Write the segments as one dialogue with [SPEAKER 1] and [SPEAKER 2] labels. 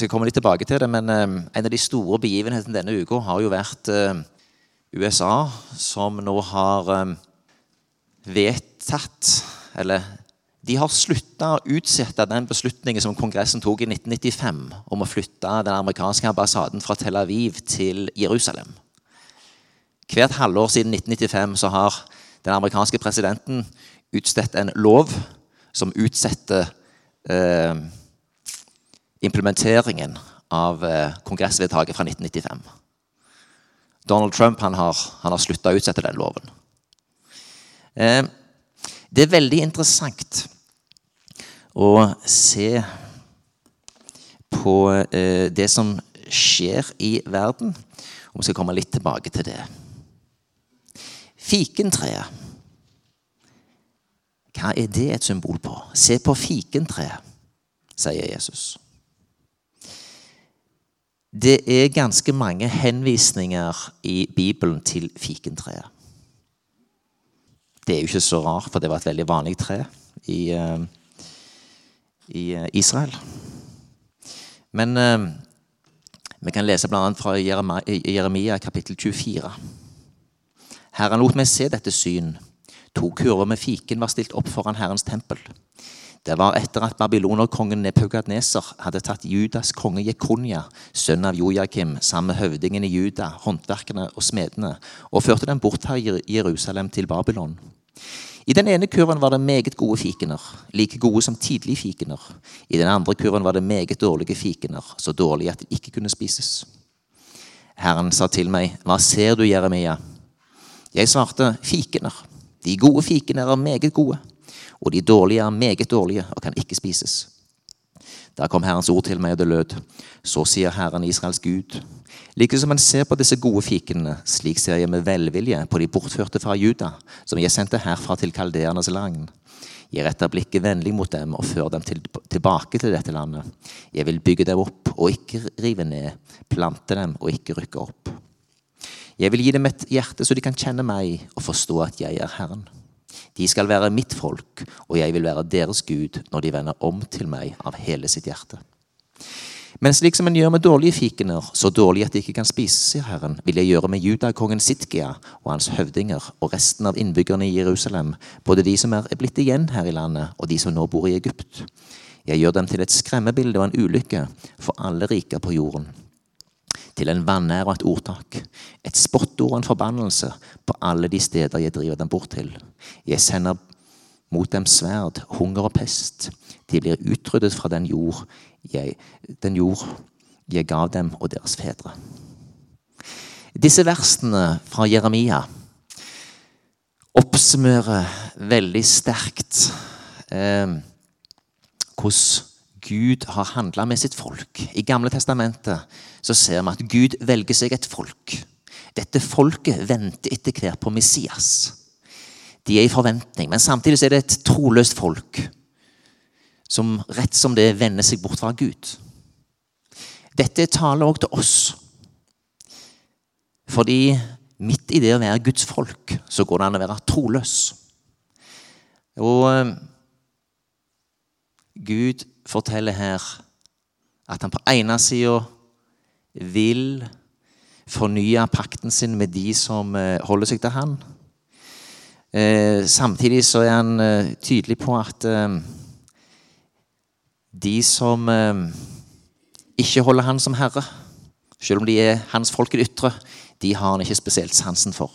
[SPEAKER 1] skal komme litt tilbake til det, men eh, en av de store begivenhetene denne uka har jo vært eh, USA, som nå har eh, vedtatt Eller de har slutta å utsette den beslutningen som Kongressen tok i 1995 om å flytte den amerikanske ambassaden fra Tel Aviv til Jerusalem. Hvert halvår siden 1995 så har den amerikanske presidenten utstedt en lov som utsetter eh, implementeringen av eh, kongressvedtaket fra 1995. Donald Trump han har, han har slutta å utsette den loven. Eh, det er veldig interessant å se på eh, det som skjer i verden. Og vi skal komme litt tilbake til det. Fikentreet. Hva er det et symbol på? Se på fikentreet, sier Jesus. Det er ganske mange henvisninger i Bibelen til fikentreet. Det er jo ikke så rart, for det var et veldig vanlig tre i, uh, i uh, Israel. Men uh, vi kan lese bl.a. fra Jeremia kapittel 24. Herren lot meg se dette syn. To kurver med fiken var stilt opp foran Herrens tempel. Det var etter at babylonerkongen Nepukadneser hadde tatt Judas konge Jekonia, sønn av Jojakim, sammen med høvdingen i Juda, håndverkerne og smedene, og førte dem bort fra Jerusalem til Babylon. I den ene kurven var det meget gode fikener, like gode som tidlige fikener. I den andre kurven var det meget dårlige fikener, så dårlige at de ikke kunne spises. Herren sa til meg, Hva ser du, Jeremia? Jeg svarte, Fikener. De gode fikene er meget gode, og de dårlige er meget dårlige og kan ikke spises. Da kom Herrens ord til meg, og det lød. Så sier Herren Israels Gud. Like som man ser på disse gode fikene, slik ser jeg med velvilje på de bortførte fra Juda, som jeg sendte herfra til kaldeernes land. Jeg retter blikket vennlig mot dem og fører dem til, tilbake til dette landet. Jeg vil bygge dem opp og ikke rive ned, plante dem og ikke rykke opp. Jeg vil gi dem et hjerte så de kan kjenne meg og forstå at jeg er Herren. De skal være mitt folk, og jeg vil være deres Gud når de vender om til meg av hele sitt hjerte. Men slik som en gjør med dårlige fikener, så dårlige at de ikke kan spises, sier Herren, vil jeg gjøre med judakongen Sitkia og hans høvdinger og resten av innbyggerne i Jerusalem, både de som er blitt igjen her i landet, og de som nå bor i Egypt. Jeg gjør dem til et skremmebilde og en ulykke for alle riker på jorden til en vanære og et ordtak, et spottord og en forbannelse på alle de steder jeg driver dem bort til. Jeg sender mot dem sverd, hunger og pest. De blir utryddet fra den jord jeg, den jord jeg gav dem og deres fedre. Disse versene fra Jeremia oppsummerer veldig sterkt eh, hvordan Gud har handla med sitt folk. I Gamle testamentet så ser vi at Gud velger seg et folk. Dette folket venter etter hvert på Messias. De er i forventning, men samtidig er det et troløst folk som rett som det vender seg bort fra Gud. Dette taler også til oss. Fordi midt i det å være Guds folk, så går det an å være troløs. Og eh, Gud forteller her at han på ene sida vil fornye pakten sin med de som eh, holder seg til han. Eh, samtidig så er han eh, tydelig på at de som ikke holder han som herre, selv om de er hans folk i det ytre, de har han ikke spesielt sansen for.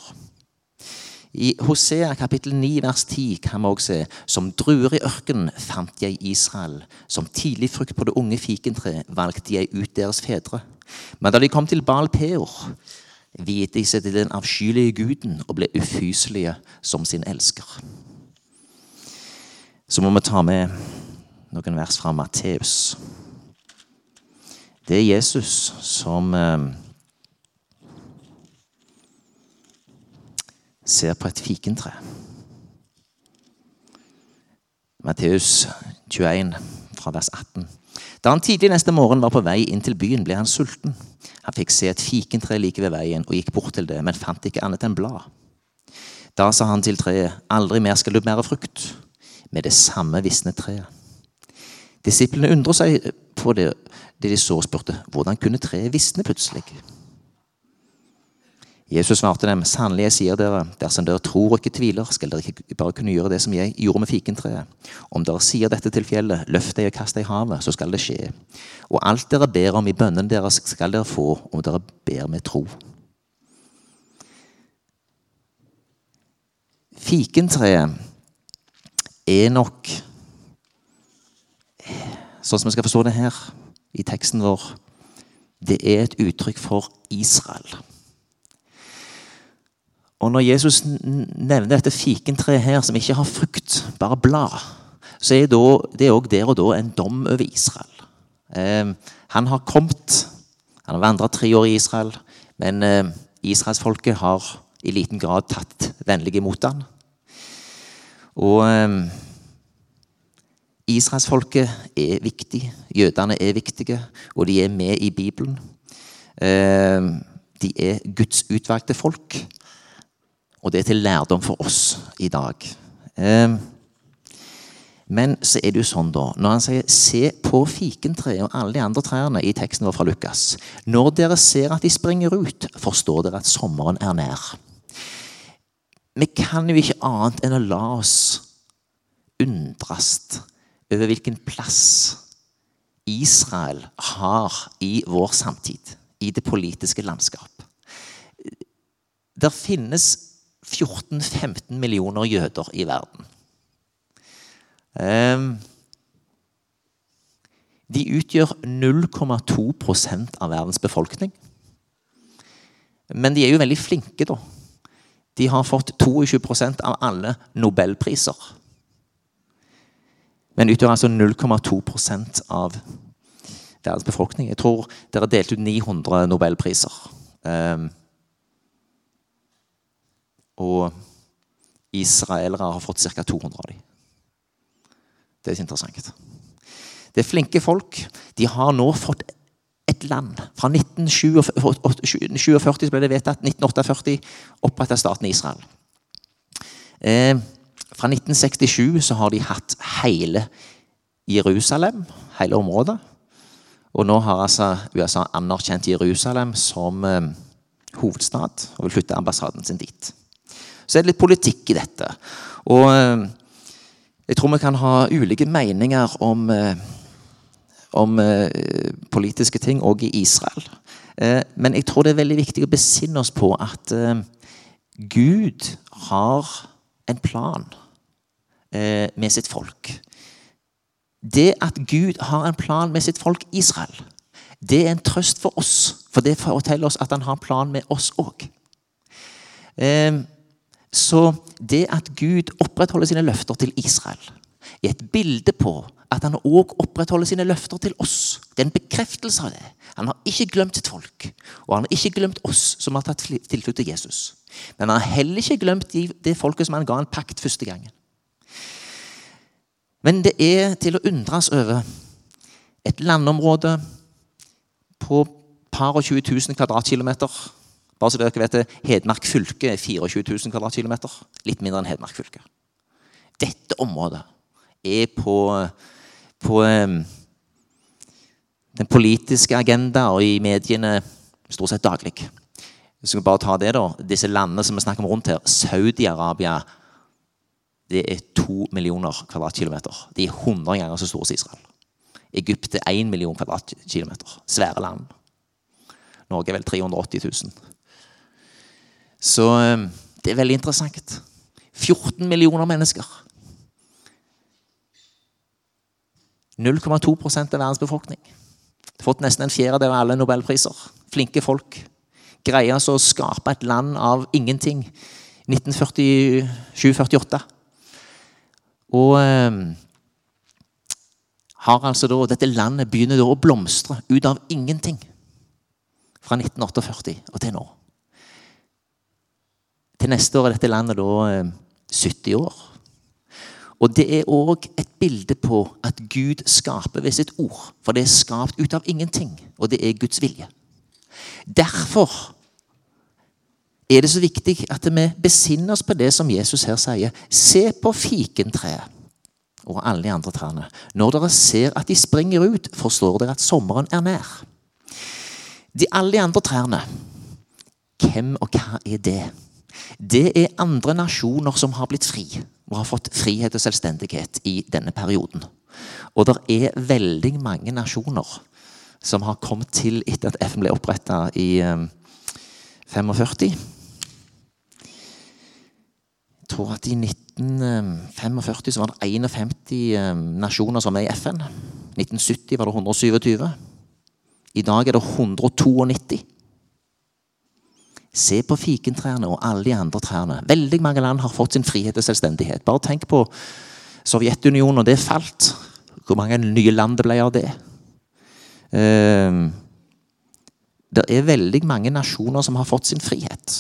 [SPEAKER 1] I Hosea kapittel 9 vers 10 kan vi også se som druer i ørkenen fant jeg Israel. Som tidlig frukt på det unge fikentre valgte jeg ut deres fedre. Men da de kom til Baal Peor, viet de seg til den avskyelige guden og ble ufyselige som sin elsker. Så må vi ta med noen vers fra Matteus. Det er Jesus som ser på et fikentre. Matteus 21, fra vers 18. Da han tidlig neste morgen var på vei inn til byen, ble han sulten. Han fikk se et fikentre like ved veien og gikk bort til det, men fant ikke annet enn blad. Da sa han til treet, aldri mer skal du bære frukt. Med det samme visnet treet. Disiplene undret seg på det de så spurte hvordan kunne treet visne plutselig. Jesus svarte dem, sannelig jeg sier dere, dersom dere tror og ikke tviler, skal dere ikke bare kunne gjøre det som jeg gjorde med fikentreet. Om dere sier dette til fjellet, løft deg og kast deg i havet, så skal det skje. Og alt dere ber om i bønnen deres, skal dere få, om dere ber med tro. Fikentreet er nok Sånn som vi skal forstå det her i teksten vår, det er et uttrykk for Israel. Og når Jesus nevner dette fikentreet her, som ikke har frukt, bare blad, så er det òg der og da en dom over Israel. Eh, han har kommet, han har vandret tre år i Israel, men eh, israelsfolket har i liten grad tatt vennlig imot han. Og eh, Israelsfolket er viktig, jødene er viktige, og de er med i Bibelen. Eh, de er Guds utvalgte folk. Og det er til lærdom for oss i dag. Eh, men så er det jo sånn, da, når han sier 'se på fikentreet og alle de andre trærne' i teksten vår fra Lukas Når dere ser at de springer ut, forstår dere at sommeren er nær. Vi kan jo ikke annet enn å la oss undres over hvilken plass Israel har i vår samtid, i det politiske landskap. Det finnes 14-15 millioner jøder i verden. Ehm, de utgjør 0,2% av verdens befolkning. Men de er jo veldig flinke, da. De har fått 22% av alle nobelpriser. Men utgjør altså 0,2% av verdens befolkning. Jeg tror dere delte ut 900 nobelpriser. Um, og israelere har fått ca. 200 av dem. Det er interessant. Det er flinke folk. De har nå fått et land. Fra 1947 ble det vedtatt. 1948 opprettet staten Israel. Eh, fra 1967 så har de hatt hele Jerusalem, hele området. Og nå har altså USA anerkjent Jerusalem som eh, hovedstad og vil flytte ambassaden sin dit. Så er det litt politikk i dette. Og eh, jeg tror vi kan ha ulike meninger om, eh, om eh, politiske ting òg i Israel. Men jeg tror det er veldig viktig å besinne oss på at Gud har en plan med sitt folk. Det at Gud har en plan med sitt folk Israel, det er en trøst for oss. For det forteller oss at han har en plan med oss òg. Så det at Gud opprettholder sine løfter til Israel, er et bilde på at han òg opprettholder sine løfter til oss. Det er en bekreftelse av det. Han har ikke glemt sitt folk, og han har ikke glemt oss som har tatt tilflukt til Jesus. Men han har heller ikke glemt det folket som han ga en pakt første gangen. Men det er til å undres over et landområde på par og 20 000 kvadratkilometer. Bare så dere vet det, Hedmark fylke er 24 000 kvadratkilometer. Litt mindre enn Hedmark fylke. Dette området er på, på den politiske agenda og i mediene stort sett daglig. Skal bare ta det da, Disse landene som vi snakker om rundt her, Saudi-Arabia, det er to millioner kvadratkilometer. De er 100 ganger så store som Israel. Egypt er 1 million kvadratkilometer. Svære land. Norge er vel 380 000. Så eh, det er veldig interessant. 14 millioner mennesker. 0,2 av verdens befolkning. Fått nesten en fjerdedel av alle nobelpriser. Flinke folk. Greier altså å skape et land av ingenting. 1947-48. Og eh, har altså da, Dette landet begynner da å blomstre ut av ingenting. Fra 1948 og til nå. Til neste år er dette landet da eh, 70 år. Og det er òg et bilde på at Gud skaper ved sitt ord. For det er skapt ut av ingenting, og det er Guds vilje. Derfor er det så viktig at vi besinner oss på det som Jesus her sier. Se på fikentreet og alle de andre trærne. Når dere ser at de springer ut, forstår dere at sommeren er nær. De alle de andre trærne, hvem og hva er det? Det er andre nasjoner som har blitt fri og har fått frihet og selvstendighet i denne perioden. Og det er veldig mange nasjoner som har kommet til etter at FN ble oppretta i 45. Eh, Jeg tror at i 1945 så var det 51 eh, nasjoner som er i FN. 1970 var det 127. I dag er det 192. Se på fikentrærne og alle de andre trærne. Veldig mange land har fått sin frihet og selvstendighet. Bare tenk på Sovjetunionen og det falt. Hvor mange nye land det ble av det. Uh, det er veldig mange nasjoner som har fått sin frihet.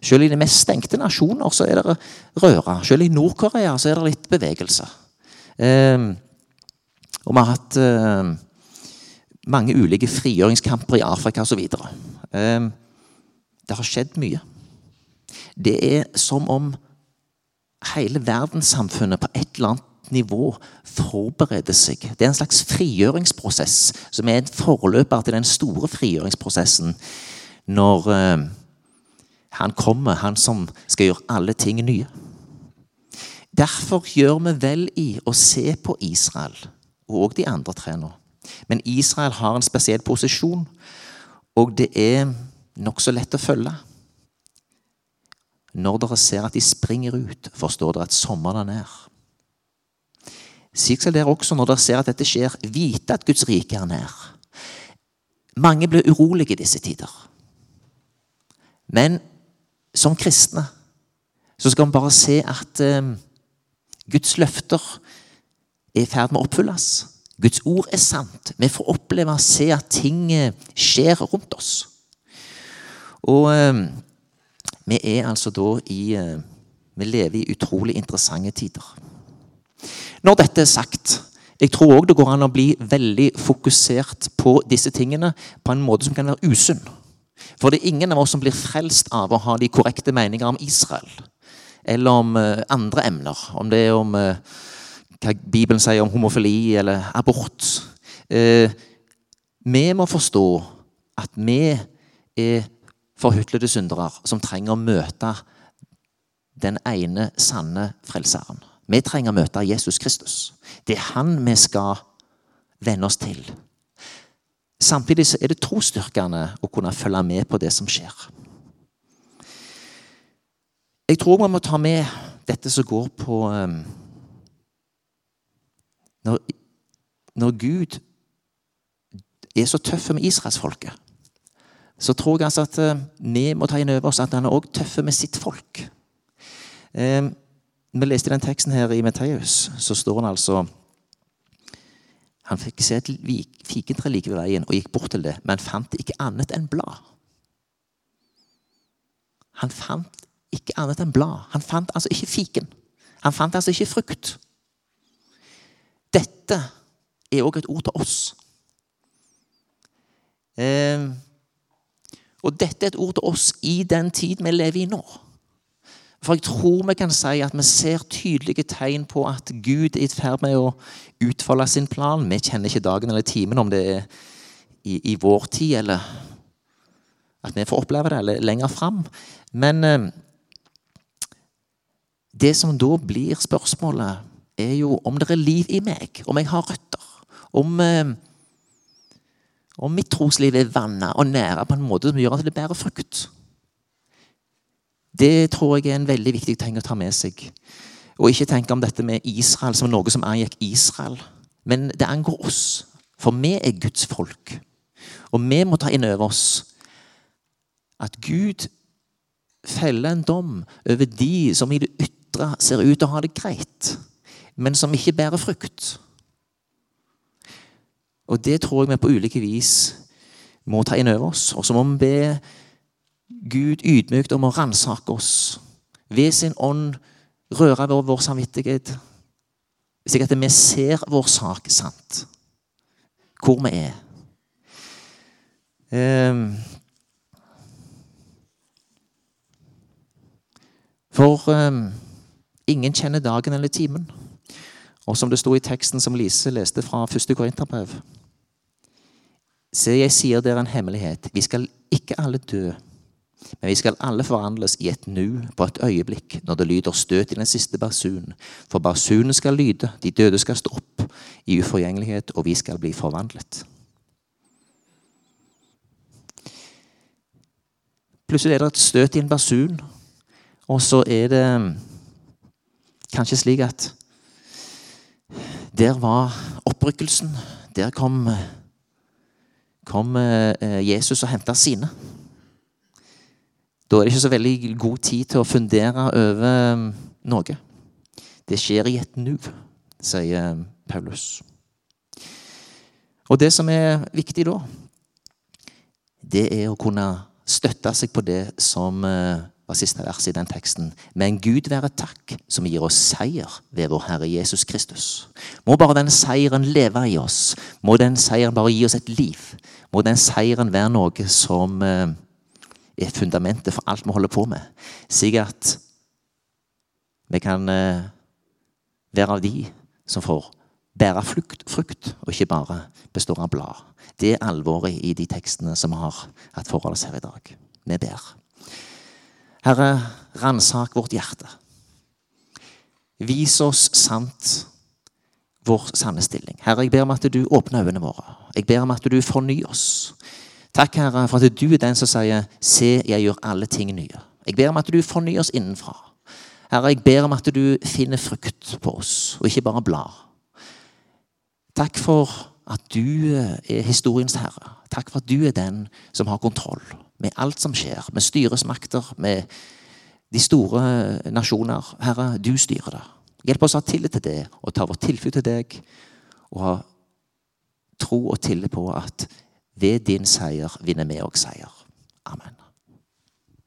[SPEAKER 1] Selv i de mest stengte nasjoner så er det røre. Selv i Nord-Korea er det litt bevegelse. Uh, og vi har hatt uh, mange ulike frigjøringskamper i Afrika osv. Det har skjedd mye. Det er som om hele verdenssamfunnet på et eller annet nivå forbereder seg. Det er en slags frigjøringsprosess som er en forløper til den store frigjøringsprosessen når uh, han kommer, han som skal gjøre alle ting nye. Derfor gjør vi vel i å se på Israel og de andre trærne. Men Israel har en spesiell posisjon, og det er nokså lett å følge. Når dere ser at de springer ut, forstår dere at sommeren er nær. Slik skal dere også, når dere ser at dette skjer, vite at Guds rike er nær. Mange blir urolige i disse tider. Men som kristne så skal vi bare se at eh, Guds løfter er i ferd med å oppfylles. Guds ord er sant. Vi får oppleve å se at ting eh, skjer rundt oss. Og eh, vi er altså da i eh, Vi lever i utrolig interessante tider. Når dette er sagt jeg tror òg det går an å bli veldig fokusert på disse tingene på en måte som kan være usunn. For det er ingen av oss som blir frelst av å ha de korrekte meninger om Israel. Eller om uh, andre emner. Om det er om hva Bibelen sier om homofili eller abort. Vi må forstå at vi er forhutlede syndere som trenger å møte den ene sanne frelseren. Vi trenger å møte Jesus Kristus. Det er han vi skal venne oss til. Samtidig er det trosstyrkende å kunne følge med på det som skjer. Jeg tror vi må ta med dette som går på um, når, når Gud er så tøff med israelsfolket så tror jeg altså at eh, vi må ta inn over oss at han er også tøff med sitt folk. Eh, vi leste den teksten her i Matteus, så står han altså Han fikk se et fikentre like ved veien og gikk bort til det, men fant ikke annet enn blad. Han fant ikke annet enn blad. Han fant altså ikke fiken. Han fant altså ikke frukt. Dette er òg et ord til oss. Eh, og dette er et ord til oss i den tid vi lever i nå. For jeg tror vi kan si at vi ser tydelige tegn på at Gud er i ferd med å utfolde sin plan. Vi kjenner ikke dagen eller timen, om det er i, i vår tid eller at vi får oppleve det, eller lenger fram. Men eh, det som da blir spørsmålet, er jo om det er liv i meg, om jeg har røtter. Om eh, og mitt trosliv er vanna og næra på en måte som gjør at det bærer frukt. Det tror jeg er en veldig viktig ting å ta med seg. Og ikke tenke om dette med Israel som noe som angikk Israel. Men det angår oss. For vi er Guds folk. Og vi må ta inn over oss at Gud feller en dom over de som i det ytre ser ut til å ha det greit, men som ikke bærer frukt. Og det tror jeg vi på ulike vis må ta inn over oss. Og så må vi be Gud ydmykt om å ransake oss. Ved sin ånd røre ved vår samvittighet, slik at vi ser vår sak sant. Hvor vi er. Um, for um, ingen kjenner dagen eller timen. Og som det sto i teksten som Lise leste fra første Korinterbrev Se, jeg sier dere en hemmelighet. Vi skal ikke alle dø, men vi skal alle forvandles i et nu, på et øyeblikk, når det lyder støt i den siste basun. For basunen skal lyde, de døde skal stå opp i uforgjengelighet, og vi skal bli forvandlet. Plutselig er det et støt i en basun, og så er det kanskje slik at der var opprykkelsen. Der kom, kom eh, Jesus og henta sine. Da er det ikke så veldig god tid til å fundere over um, noe. Det skjer i et nu, sier um, Paulus. Og det som er viktig da, det er å kunne støtte seg på det som uh, var siste vers i den teksten. Men Gud være takk, som gir oss seier ved vår Herre Jesus Kristus. Må bare den seieren leve i oss. Må den seieren bare gi oss et liv. Må den seieren være noe som uh, er fundamentet for alt vi holder på med. Slik at vi kan eh, være av de som får bære frukt, og ikke bare består av blad. Det er alvoret i de tekstene som vi har hatt forhold oss her i dag. Vi ber. Herre, ransak vårt hjerte. Vis oss sant vår sanne stilling. Herre, jeg ber om at du åpner øynene våre. Jeg ber om at du fornyer oss. Takk, Herre, for at du er den som sier 'Se, jeg gjør alle ting nye'. Jeg ber om at du fornyer oss innenfra. Herre, jeg ber om at du finner frukt på oss, og ikke bare blar. Takk for at du er historiens herre. Takk for at du er den som har kontroll med alt som skjer, med styresmakter, med de store nasjoner. Herre, du styrer det. Hjelp oss å ha tillit til det og ta vår tilflukt til deg. Og ha tro og tillit på at ved din seier vinner vi òg seier.